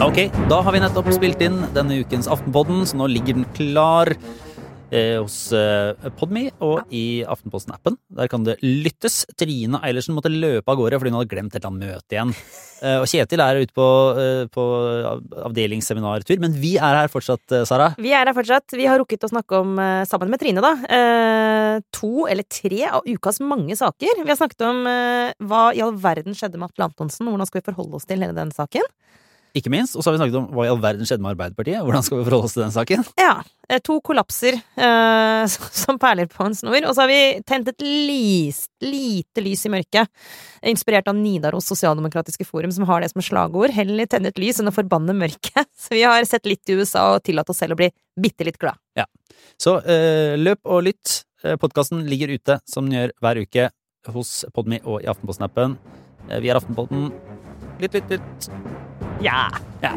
Ok, da har vi nettopp spilt inn denne ukens Aftenpodden, så nå ligger den klar eh, hos eh, Podme og i Aftenposten-appen. Der kan det lyttes. Trine Eilertsen måtte løpe av gårde fordi hun hadde glemt et eller annet møte igjen. Eh, og Kjetil er ute på, eh, på avdelingsseminartur, men vi er her fortsatt, eh, Sara. Vi er her fortsatt. Vi har rukket å snakke om, eh, sammen med Trine, da, eh, to eller tre av ukas mange saker. Vi har snakket om eh, hva i all verden skjedde med Atle Antonsen, hvordan skal vi forholde oss til hele den saken? Ikke minst. Og så har vi snakket om hva i all verden skjedde med Arbeiderpartiet. Hvordan skal vi forholde oss til den saken? Ja. eh, To kollapser eh, som perler på en snor. Og så har vi tent et lis, lite lys i mørket, inspirert av Nidaros Sosialdemokratiske Forum, som har det som slagord. Heller tenne et lys enn å forbanne mørket. Så vi har sett litt i USA og tillatt oss selv å bli bitte litt glad. Så eh, løp og lytt. Podkasten ligger ute, som den gjør hver uke, hos Podmy og i Aftenposten-appen. Vi er Aftenpodden. Lytt, lytt, lytt. Ja! Ja.